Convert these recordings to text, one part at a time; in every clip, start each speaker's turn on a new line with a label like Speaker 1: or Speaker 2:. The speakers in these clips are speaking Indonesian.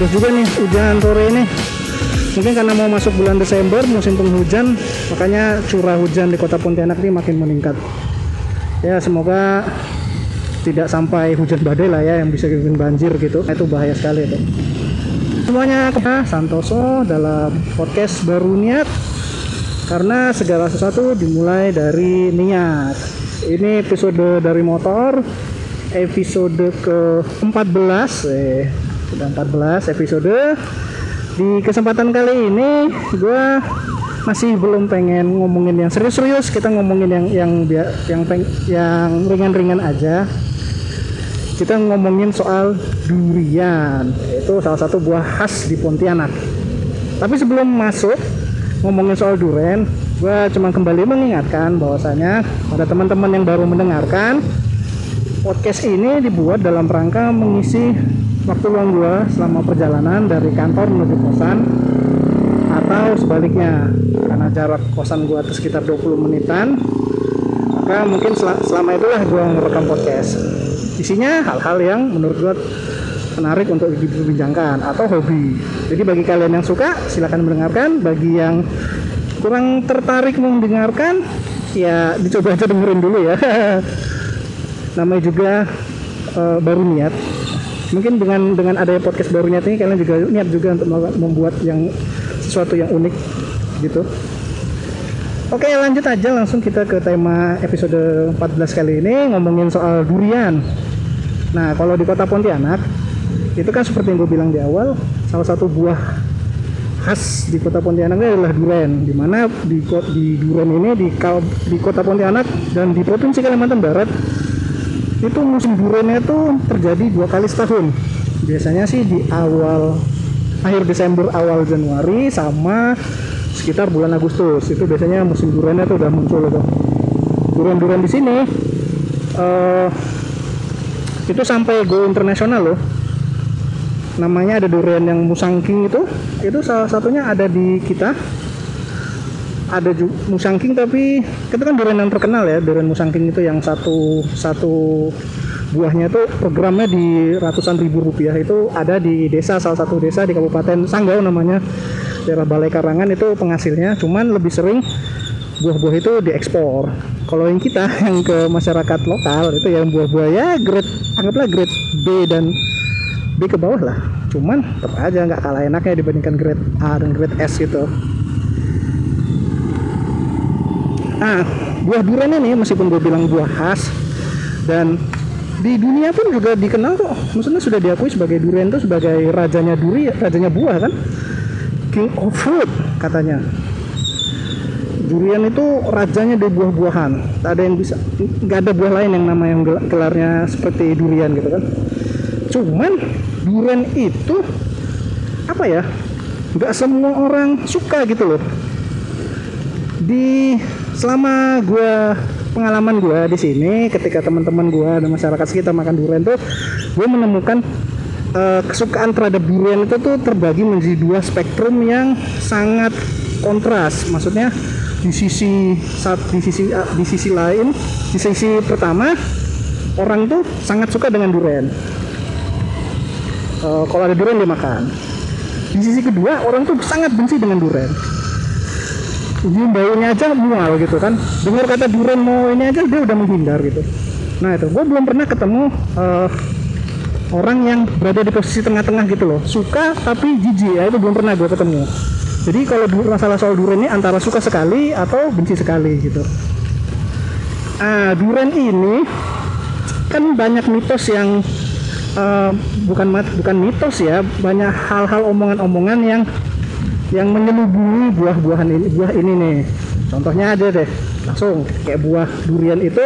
Speaker 1: terus juga nih hujan sore ini. Mungkin karena mau masuk bulan Desember musim penghujan makanya curah hujan di kota Pontianak ini makin meningkat. Ya semoga tidak sampai hujan badai lah ya yang bisa bikin banjir gitu. Itu bahaya sekali itu. Semuanya kita Santoso dalam podcast baru niat karena segala sesuatu dimulai dari niat. Ini episode dari motor episode ke 14 eh sudah 14 episode. Di kesempatan kali ini gue masih belum pengen ngomongin yang serius-serius. Kita ngomongin yang yang yang peng, yang ringan-ringan aja. Kita ngomongin soal durian itu salah satu buah khas di Pontianak. Tapi sebelum masuk ngomongin soal durian gue cuma kembali mengingatkan bahwasanya pada teman-teman yang baru mendengarkan podcast ini dibuat dalam rangka mengisi waktu luang gue selama perjalanan dari kantor menuju kosan atau sebaliknya karena jarak kosan gue itu sekitar 20 menitan maka mungkin selama itulah gue merekam podcast. Isinya hal-hal yang menurut gue menarik untuk diperbincangkan atau hobi. Jadi bagi kalian yang suka silahkan mendengarkan. Bagi yang kurang tertarik mendengarkan ya dicoba aja dengerin dulu ya. Namanya juga uh, baru niat mungkin dengan dengan adanya podcast baru niat ini kalian juga niat juga untuk membuat yang sesuatu yang unik gitu Oke lanjut aja langsung kita ke tema episode 14 kali ini ngomongin soal durian Nah, kalau di kota Pontianak, itu kan seperti yang gue bilang di awal, salah satu buah khas di kota Pontianak adalah durian. Di mana di, di durian ini di, di kota Pontianak dan di provinsi Kalimantan Barat itu musim duriannya itu terjadi dua kali setahun. Biasanya sih di awal akhir Desember awal Januari sama sekitar bulan Agustus itu biasanya musim duriannya tuh udah muncul itu. Durian-durian di sini uh, itu sampai go internasional loh namanya ada durian yang musangking itu itu salah satunya ada di kita ada musangking tapi itu kan durian yang terkenal ya durian musangking itu yang satu satu buahnya itu programnya di ratusan ribu rupiah itu ada di desa salah satu desa di Kabupaten Sanggau namanya. Daerah Balai Karangan itu penghasilnya cuman lebih sering buah-buah itu diekspor. Kalau yang kita yang ke masyarakat lokal itu yang buah-buah ya grade anggaplah grade B dan B ke bawah lah. Cuman tetap aja nggak kalah enaknya dibandingkan grade A dan grade S gitu nah buah durian ini meskipun gue bilang buah khas dan di dunia pun juga dikenal kok. Maksudnya sudah diakui sebagai durian itu sebagai rajanya duri rajanya buah kan? King of fruit katanya. Durian itu rajanya di buah-buahan. Tak ada yang bisa nggak ada buah lain yang nama yang gelarnya seperti durian gitu kan. Cuman durian itu apa ya nggak semua orang suka gitu loh. Di selama gue pengalaman gue di sini ketika teman-teman gue dan masyarakat sekitar makan durian tuh gue menemukan uh, kesukaan terhadap durian itu tuh terbagi menjadi dua spektrum yang sangat kontras. Maksudnya di sisi saat di sisi ah, di sisi lain di sisi pertama orang tuh sangat suka dengan durian. Uh, kalau ada durian dia makan. Di sisi kedua orang tuh sangat benci dengan durian jadi baunya aja mual gitu kan. Dengar kata durian mau ini aja dia udah menghindar gitu. Nah itu. Gue belum pernah ketemu uh, orang yang berada di posisi tengah-tengah gitu loh. Suka tapi jijik. Ya itu belum pernah gue ketemu. Jadi kalau masalah soal durian ini antara suka sekali atau benci sekali gitu. Ah durian ini kan banyak mitos yang uh, bukan bukan mitos ya. Banyak hal-hal omongan-omongan yang yang menyelubungi buah-buahan ini buah ini nih. Contohnya ada deh langsung kayak buah durian itu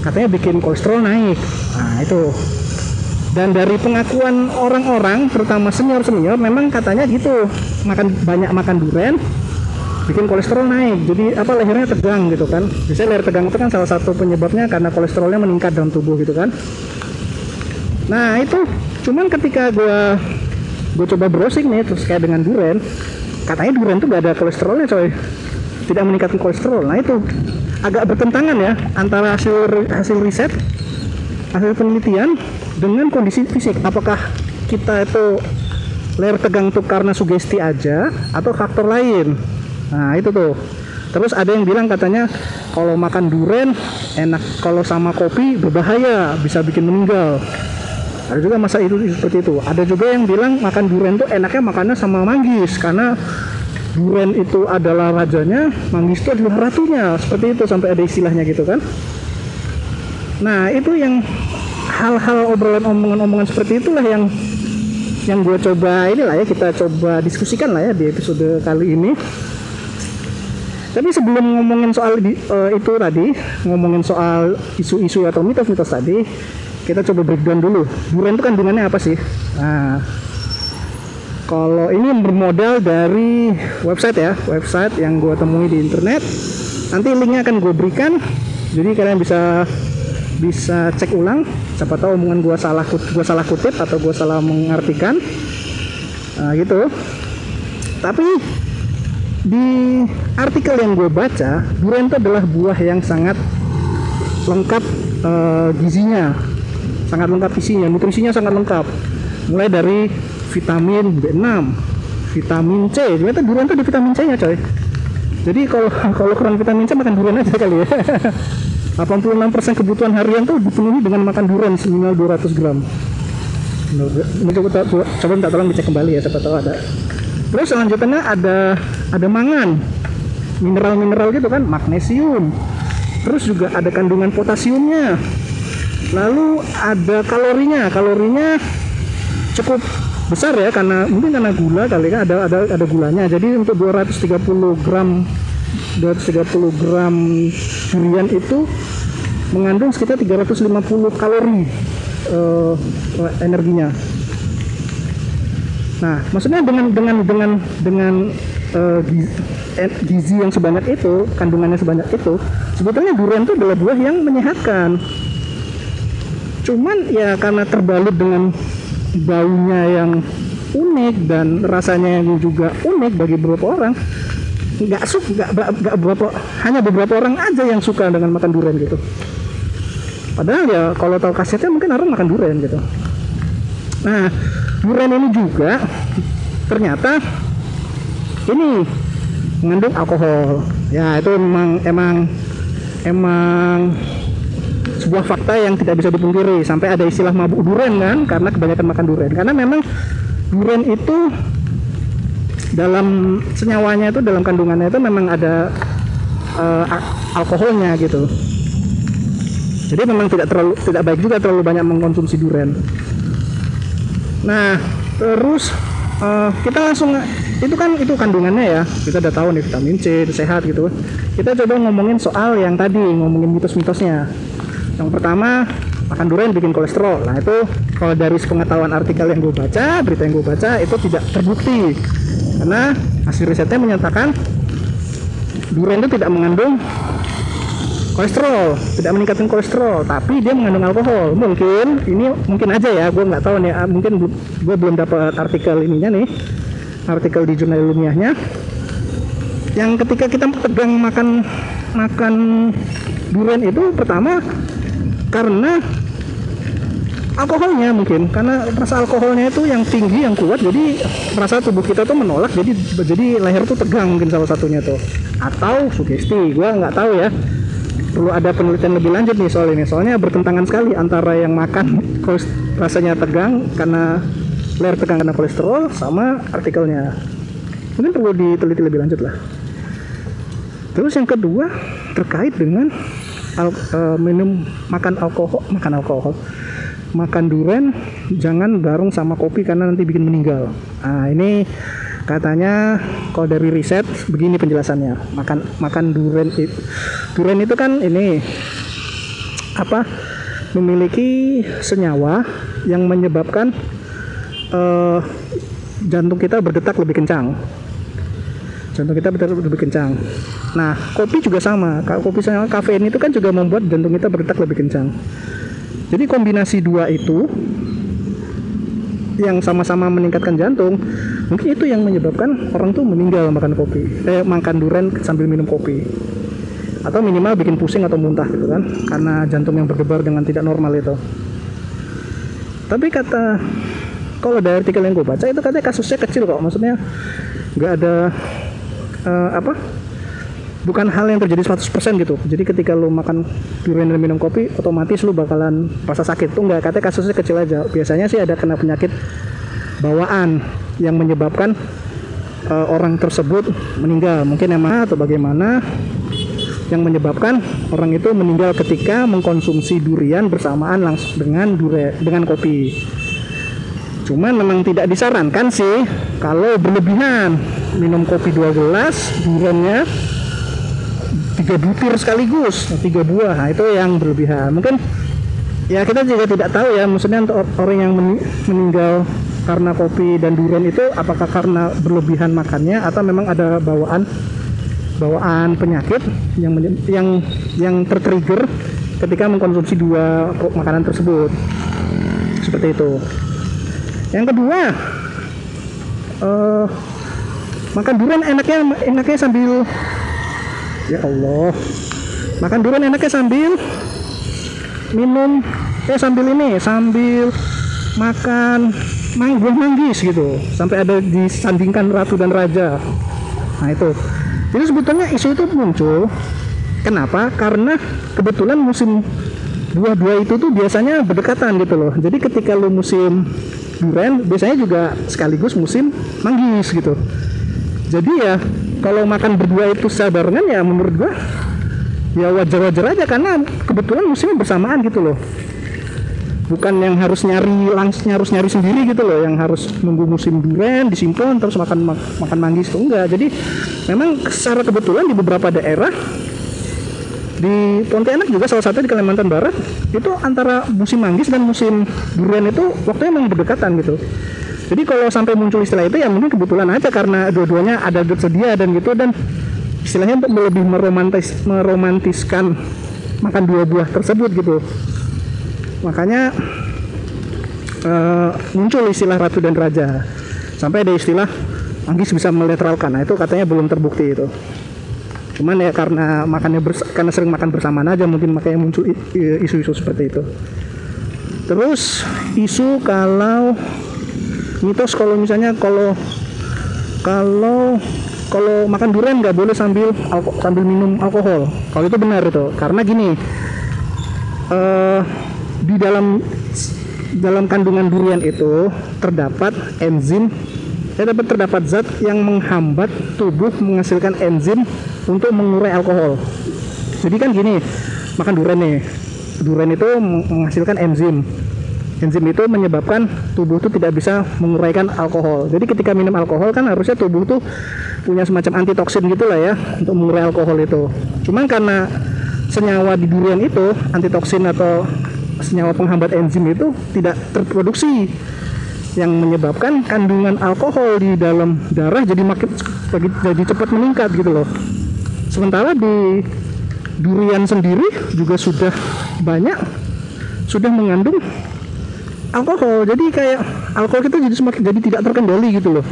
Speaker 1: katanya bikin kolesterol naik. Nah itu. Dan dari pengakuan orang-orang terutama senior-senior memang katanya gitu. Makan banyak makan durian bikin kolesterol naik. Jadi apa lehernya tegang gitu kan. Biasanya leher tegang itu kan salah satu penyebabnya karena kolesterolnya meningkat dalam tubuh gitu kan. Nah itu. Cuman ketika gue gue coba browsing nih terus kayak dengan durian katanya durian tuh gak ada kolesterolnya coy. Tidak meningkatkan kolesterol. Nah itu agak bertentangan ya antara hasil hasil riset hasil penelitian dengan kondisi fisik. Apakah kita itu leher tegang itu karena sugesti aja atau faktor lain? Nah itu tuh. Terus ada yang bilang katanya kalau makan duren enak kalau sama kopi berbahaya bisa bikin meninggal ada juga masa itu seperti itu. Ada juga yang bilang makan duren tuh enaknya makannya sama manggis karena duren itu adalah rajanya manggis itu adalah ratunya. Seperti itu sampai ada istilahnya gitu kan. Nah itu yang hal-hal obrolan omongan-omongan seperti itulah yang yang gue coba inilah ya kita coba diskusikan lah ya di episode kali ini. Tapi sebelum ngomongin soal di, uh, itu tadi ngomongin soal isu-isu atau mitos-mitos tadi kita coba breakdown dulu. Durian itu kandungannya apa sih? Nah kalau ini bermodal dari website ya. Website yang gue temui di internet. Nanti linknya akan gue berikan. Jadi kalian bisa bisa cek ulang. Siapa tahu omongan gue salah gue salah kutip atau gue salah mengartikan. Nah, gitu. Tapi di artikel yang gue baca durian itu adalah buah yang sangat lengkap uh, gizinya sangat lengkap isinya. Nutrisinya sangat lengkap. Mulai dari vitamin B6 vitamin C. Ternyata durian tuh ada vitamin C nya coy. Jadi kalau kalau kurang vitamin C makan durian aja kali ya. 86% kebutuhan harian tuh dipenuhi dengan makan durian seminimal 200 gram. Coba, coba, coba minta tolong dicek kembali ya siapa tahu ada. Terus selanjutnya ada ada mangan. Mineral-mineral gitu kan magnesium. Terus juga ada kandungan potasiumnya lalu ada kalorinya. Kalorinya cukup besar ya karena mungkin karena gula kali kan ada ada ada gulanya. Jadi untuk 230 gram 230 gram durian itu mengandung sekitar 350 kalori uh, energinya. Nah maksudnya dengan dengan dengan dengan uh, gizi, yang sebanyak itu kandungannya sebanyak itu sebetulnya durian itu adalah buah yang menyehatkan cuman ya karena terbalut dengan baunya yang unik dan rasanya yang juga unik bagi beberapa orang nggak suka nggak beberapa hanya beberapa orang aja yang suka dengan makan durian gitu. Padahal ya kalau tahu kasetnya mungkin orang makan durian gitu. Nah durian ini juga ternyata ini mengandung alkohol. Ya itu emang emang emang sebuah fakta yang tidak bisa dipungkiri. Sampai ada istilah mabuk durian kan? Karena kebanyakan makan durian. Karena memang durian itu dalam senyawanya itu dalam kandungannya itu memang ada uh, alkoholnya gitu. Jadi memang tidak terlalu tidak baik juga terlalu banyak mengkonsumsi durian. Nah terus uh, kita langsung itu kan itu kandungannya ya. Kita udah tahu nih vitamin C sehat gitu. Kita coba ngomongin soal yang tadi ngomongin mitos-mitosnya yang pertama makan durian bikin kolesterol. Nah itu kalau dari pengetahuan artikel yang gue baca berita yang gue baca itu tidak terbukti. Karena hasil risetnya menyatakan durian itu tidak mengandung kolesterol tidak meningkatkan kolesterol tapi dia mengandung alkohol. Mungkin ini mungkin aja ya gue nggak tahu nih ah, mungkin gue belum dapat artikel ininya nih artikel di jurnal ilmiahnya. Yang ketika kita tegang makan makan durian itu pertama karena alkoholnya mungkin karena rasa alkoholnya itu yang tinggi yang kuat jadi rasa tubuh kita tuh menolak jadi jadi leher tuh tegang mungkin salah satunya tuh. Atau sugesti gue nggak tahu ya. Perlu ada penelitian lebih lanjut nih soal ini. Soalnya bertentangan sekali antara yang makan rasanya tegang karena leher tegang karena kolesterol sama artikelnya. Mungkin perlu diteliti lebih lanjut lah. Terus yang kedua terkait dengan al, uh, minum makan alkohol makan alkohol makan durian jangan bareng sama kopi karena nanti bikin meninggal. Nah ini katanya kalau dari riset begini penjelasannya. Makan makan durian itu durian itu kan ini apa memiliki senyawa yang menyebabkan uh, jantung kita berdetak lebih kencang jantung kita berdetak lebih kencang. Nah, kopi juga sama. Kopi sama kafein itu kan juga membuat jantung kita berdetak lebih kencang. Jadi kombinasi dua itu yang sama-sama meningkatkan jantung, mungkin itu yang menyebabkan orang tuh meninggal makan kopi, eh makan durian sambil minum kopi. Atau minimal bikin pusing atau muntah gitu kan, karena jantung yang berdebar dengan tidak normal itu. Tapi kata kalau dari artikel yang gue baca itu katanya kasusnya kecil kok maksudnya nggak ada uh, apa? Bukan hal yang terjadi 100% gitu. Jadi ketika lu makan durian dan minum kopi otomatis lu bakalan rasa sakit. Tuh nggak katanya kasusnya kecil aja. Biasanya sih ada kena penyakit bawaan yang menyebabkan uh, orang tersebut meninggal. Mungkin emang atau bagaimana yang menyebabkan orang itu meninggal ketika mengkonsumsi durian bersamaan langsung dengan dure dengan kopi. Cuman memang tidak disarankan sih kalau berlebihan minum kopi dua gelas duriannya tiga butir sekaligus tiga buah. Nah, itu yang berlebihan. Mungkin ya kita juga tidak tahu ya maksudnya untuk orang yang meninggal karena kopi dan durian itu apakah karena berlebihan makannya atau memang ada bawaan bawaan penyakit yang yang yang tertrigger ketika mengkonsumsi dua makanan tersebut. Seperti itu. Yang kedua uh, makan durian enaknya enaknya sambil ya Allah. Makan durian enaknya sambil minum eh sambil ini sambil makan mang buah manggis gitu. Sampai ada disandingkan ratu dan raja. Nah itu. Jadi sebetulnya isu itu muncul. Kenapa? Karena kebetulan musim buah-buah itu tuh biasanya berdekatan gitu loh. Jadi ketika lu musim durian biasanya juga sekaligus musim manggis gitu jadi ya kalau makan berdua itu sabarangan ya menurut gua ya wajar-wajar aja karena kebetulan musimnya bersamaan gitu loh. Bukan yang harus nyari langsung harus nyari sendiri gitu loh yang harus nunggu musim durian disimpan terus makan makan manggis itu enggak. Jadi memang secara kebetulan di beberapa daerah di Pontianak juga salah satu di Kalimantan Barat itu antara musim manggis dan musim durian itu waktunya memang berdekatan gitu jadi kalau sampai muncul istilah itu ya mungkin kebetulan aja karena dua-duanya ada tersedia dan gitu dan istilahnya untuk lebih meromantis meromantiskan makan dua buah tersebut gitu. Makanya uh, muncul istilah ratu dan raja. Sampai ada istilah Anggis bisa meletralkan. Nah itu katanya belum terbukti itu. Cuman ya karena makannya karena sering makan bersamaan aja mungkin makanya muncul isu-isu seperti itu. Terus isu kalau mitos kalau misalnya kalau kalau kalau makan durian nggak boleh sambil sambil minum alkohol. Kalau itu benar itu. Karena gini uh, di dalam dalam kandungan durian itu terdapat enzim ya dapat terdapat zat yang menghambat tubuh menghasilkan enzim untuk mengurai alkohol. Jadi kan gini makan durian nih. Durian itu menghasilkan enzim enzim itu menyebabkan tubuh itu tidak bisa menguraikan alkohol. Jadi ketika minum alkohol kan harusnya tubuh tuh punya semacam antitoksin gitulah ya untuk mengurai alkohol itu. Cuman karena senyawa di durian itu antitoksin atau senyawa penghambat enzim itu tidak terproduksi yang menyebabkan kandungan alkohol di dalam darah jadi makin jadi cepat meningkat gitu loh. Sementara di durian sendiri juga sudah banyak sudah mengandung alkohol. Jadi kayak alkohol kita jadi semakin jadi tidak terkendali gitu loh.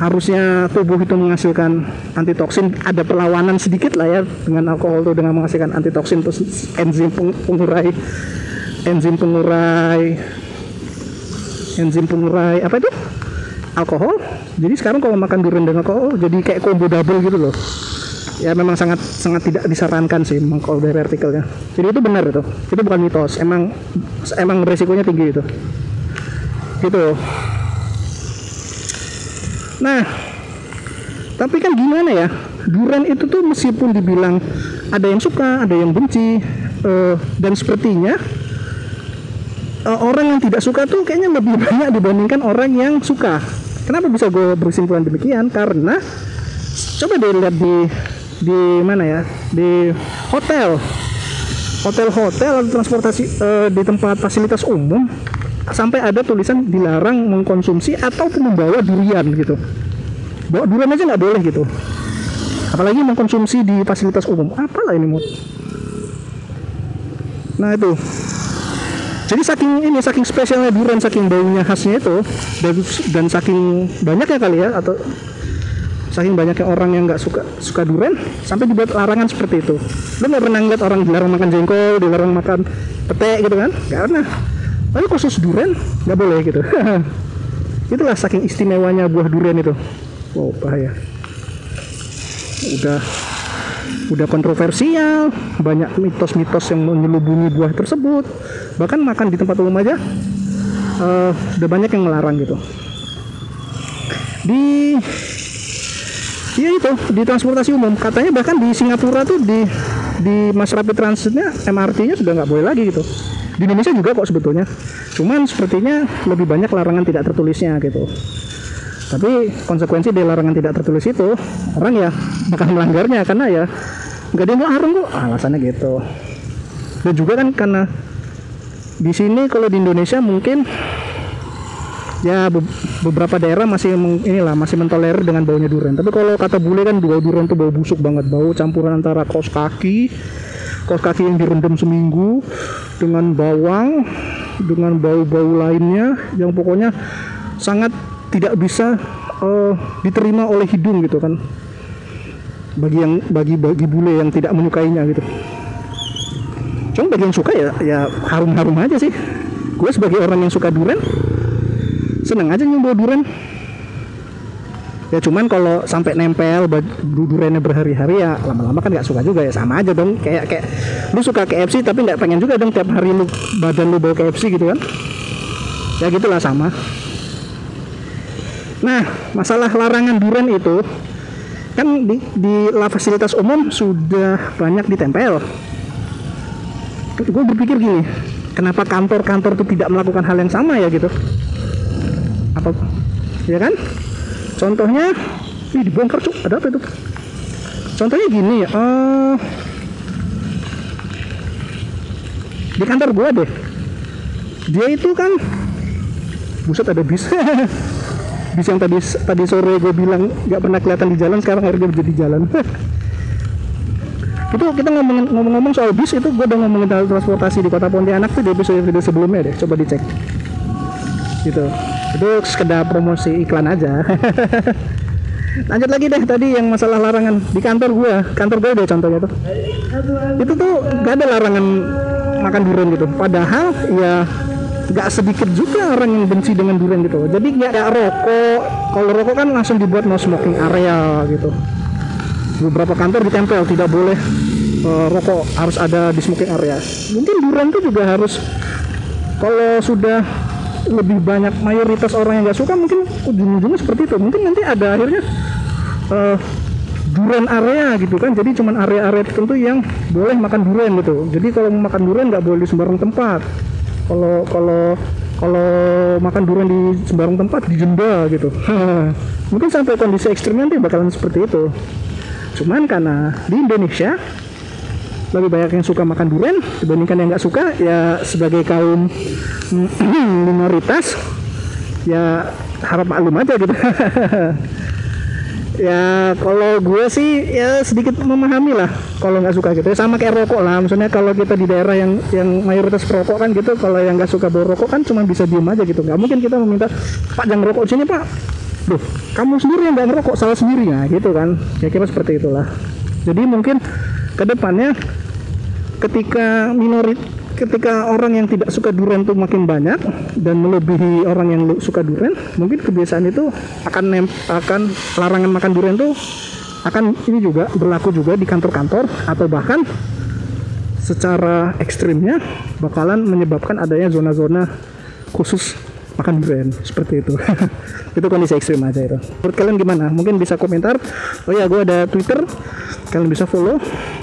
Speaker 1: Harusnya tubuh itu menghasilkan antitoksin. Ada perlawanan sedikit lah ya dengan alkohol itu dengan menghasilkan antitoksin terus enzim pengurai enzim pengurai enzim pengurai apa itu? Alkohol. Jadi sekarang kalau makan durian dengan alkohol jadi kayak combo double gitu loh ya memang sangat sangat tidak disarankan sih memang kalau dari artikelnya jadi itu benar itu. Itu bukan mitos. Emang emang resikonya tinggi itu. Gitu. Nah tapi kan gimana ya? Durian itu tuh meskipun dibilang ada yang suka ada yang benci uh, dan sepertinya uh, orang yang tidak suka tuh kayaknya lebih banyak dibandingkan orang yang suka. Kenapa bisa gue bersimpulan demikian? Karena coba deh lihat di di mana ya? Di hotel. Hotel-hotel atau transportasi uh, di tempat fasilitas umum. Sampai ada tulisan dilarang mengkonsumsi ataupun membawa durian gitu. Bawa durian aja nggak boleh gitu. Apalagi mengkonsumsi di fasilitas umum. Apalah ini mood nah itu. Jadi saking ini saking spesialnya durian saking baunya khasnya itu dan, dan saking banyaknya kali ya atau saking banyaknya orang yang nggak suka suka durian sampai dibuat larangan seperti itu. Lu nggak pernah ngeliat orang dilarang makan jengkol dilarang makan pete gitu kan? Nggak pernah. Tapi khusus durian? Nggak boleh gitu. Itulah saking istimewanya buah durian itu. Wow bahaya. Udah udah kontroversial banyak mitos-mitos yang menyelubungi buah tersebut. Bahkan makan di tempat umum aja uh, udah banyak yang melarang gitu. Di ya itu. Di transportasi umum. Katanya bahkan di Singapura tuh di di Mass Rapid Transitnya MRT-nya sudah nggak boleh lagi gitu. Di Indonesia juga kok sebetulnya. Cuman sepertinya lebih banyak larangan tidak tertulisnya gitu. Tapi konsekuensi dari larangan tidak tertulis itu orang ya bakal melanggarnya karena ya nggak ada yang larang kok. Alasannya gitu. Dan juga kan karena di sini kalau di Indonesia mungkin ya be beberapa daerah masih inilah masih mentolerir dengan baunya durian. Tapi kalau kata bule kan bau durian tuh bau busuk banget. Bau campuran antara kaos kaki kaos kaki yang direndam seminggu dengan bawang dengan bau-bau lainnya yang pokoknya sangat tidak bisa uh, diterima oleh hidung gitu kan. Bagi yang bagi bagi bule yang tidak menyukainya gitu. Cuma bagi yang suka ya ya harum-harum aja sih. Gue sebagai orang yang suka durian seneng aja nyoba durian. Ya cuman kalau sampai nempel duriannya berhari-hari ya lama-lama kan nggak suka juga ya. Sama aja dong kayak kayak lu suka KFC tapi nggak pengen juga dong tiap hari lu badan lu bau KFC gitu kan. Ya gitulah sama. Nah masalah larangan durian itu kan di, di fasilitas umum sudah banyak ditempel. Gue berpikir gini kenapa kantor-kantor itu tidak melakukan hal yang sama ya gitu apa? Ya kan? Contohnya ini dibongkar cuk. Ada apa itu? Contohnya gini ya uh, di kantor gua deh. Dia itu kan buset ada bis. Bis yang tadi tadi sore gue bilang nggak pernah kelihatan di jalan sekarang akhirnya menjadi jalan. Itu kita ngomong-ngomong soal bis itu gue udah ngomongin transportasi di kota Pontianak tuh di episode video sebelumnya deh. Coba dicek. Gitu itu sekedar promosi iklan aja. Lanjut lagi deh tadi yang masalah larangan di kantor gue kantor gue deh contohnya tuh itu tuh gak ada larangan makan durian gitu. Padahal ya gak sedikit juga orang yang benci dengan durian gitu. Jadi gak ada rokok. Kalau rokok kan langsung dibuat no smoking area gitu. Beberapa kantor ditempel tidak boleh uh, rokok harus ada di smoking area. Mungkin durian tuh juga harus kalau sudah lebih banyak mayoritas orang yang nggak suka mungkin ujung-ujungnya seperti itu. Mungkin nanti ada akhirnya uh, durian area gitu kan. Jadi cuman area-area tertentu yang boleh makan durian gitu. Jadi kalau mau makan durian nggak boleh di sembarang tempat. Kalau kalau kalau makan durian di sembarang tempat dijenda gitu. Mungkin sampai kondisi ekstrimnya nanti bakalan seperti itu. Cuman karena di Indonesia lebih banyak yang suka makan durian dibandingkan yang nggak suka ya sebagai kaum minoritas ya harap maklum aja gitu. Ya kalau gue sih ya sedikit memahami lah kalau nggak suka gitu. Ya sama kayak rokok lah. Maksudnya kalau kita di daerah yang yang mayoritas perokok kan gitu kalau yang nggak suka bawa rokok kan cuma bisa diem aja gitu. Nggak mungkin kita meminta pak jangan rokok sini pak. Duh, kamu sendiri yang nggak ngerokok salah sendiri. Ya gitu kan. Ya kira seperti itulah. Jadi mungkin ke depannya ketika minorit ketika orang yang tidak suka durian itu makin banyak dan melebihi orang yang suka durian mungkin kebiasaan itu akan nem akan larangan makan durian itu akan ini juga berlaku juga di kantor-kantor atau bahkan secara ekstrimnya bakalan menyebabkan adanya zona-zona khusus makan durian seperti itu. Itu kondisi ekstrim aja itu. Menurut kalian gimana? Mungkin bisa komentar. Oh ya gue ada twitter. Kalian bisa follow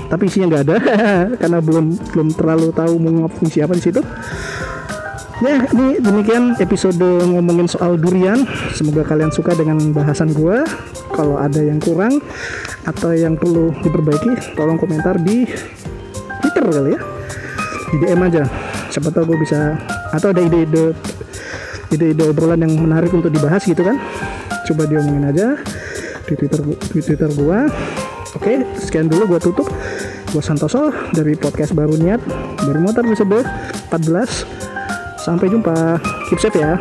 Speaker 1: tapi isinya nggak ada. Karena belum belum terlalu tahu mau ngisi apa di situ. Ya ini demikian episode ngomongin soal durian. Semoga kalian suka dengan bahasan gue kalau ada yang kurang atau yang perlu diperbaiki tolong komentar di twitter kali ya. Di DM aja. Siapa tahu gue bisa atau ada ide-ide ide-ide obrolan yang menarik untuk dibahas gitu kan? Coba diomongin aja di twitter di twitter gua. Oke sekian dulu gua tutup. Gua Santoso dari podcast baru niat. Dari motor episode 14 sampai jumpa. Keep safe ya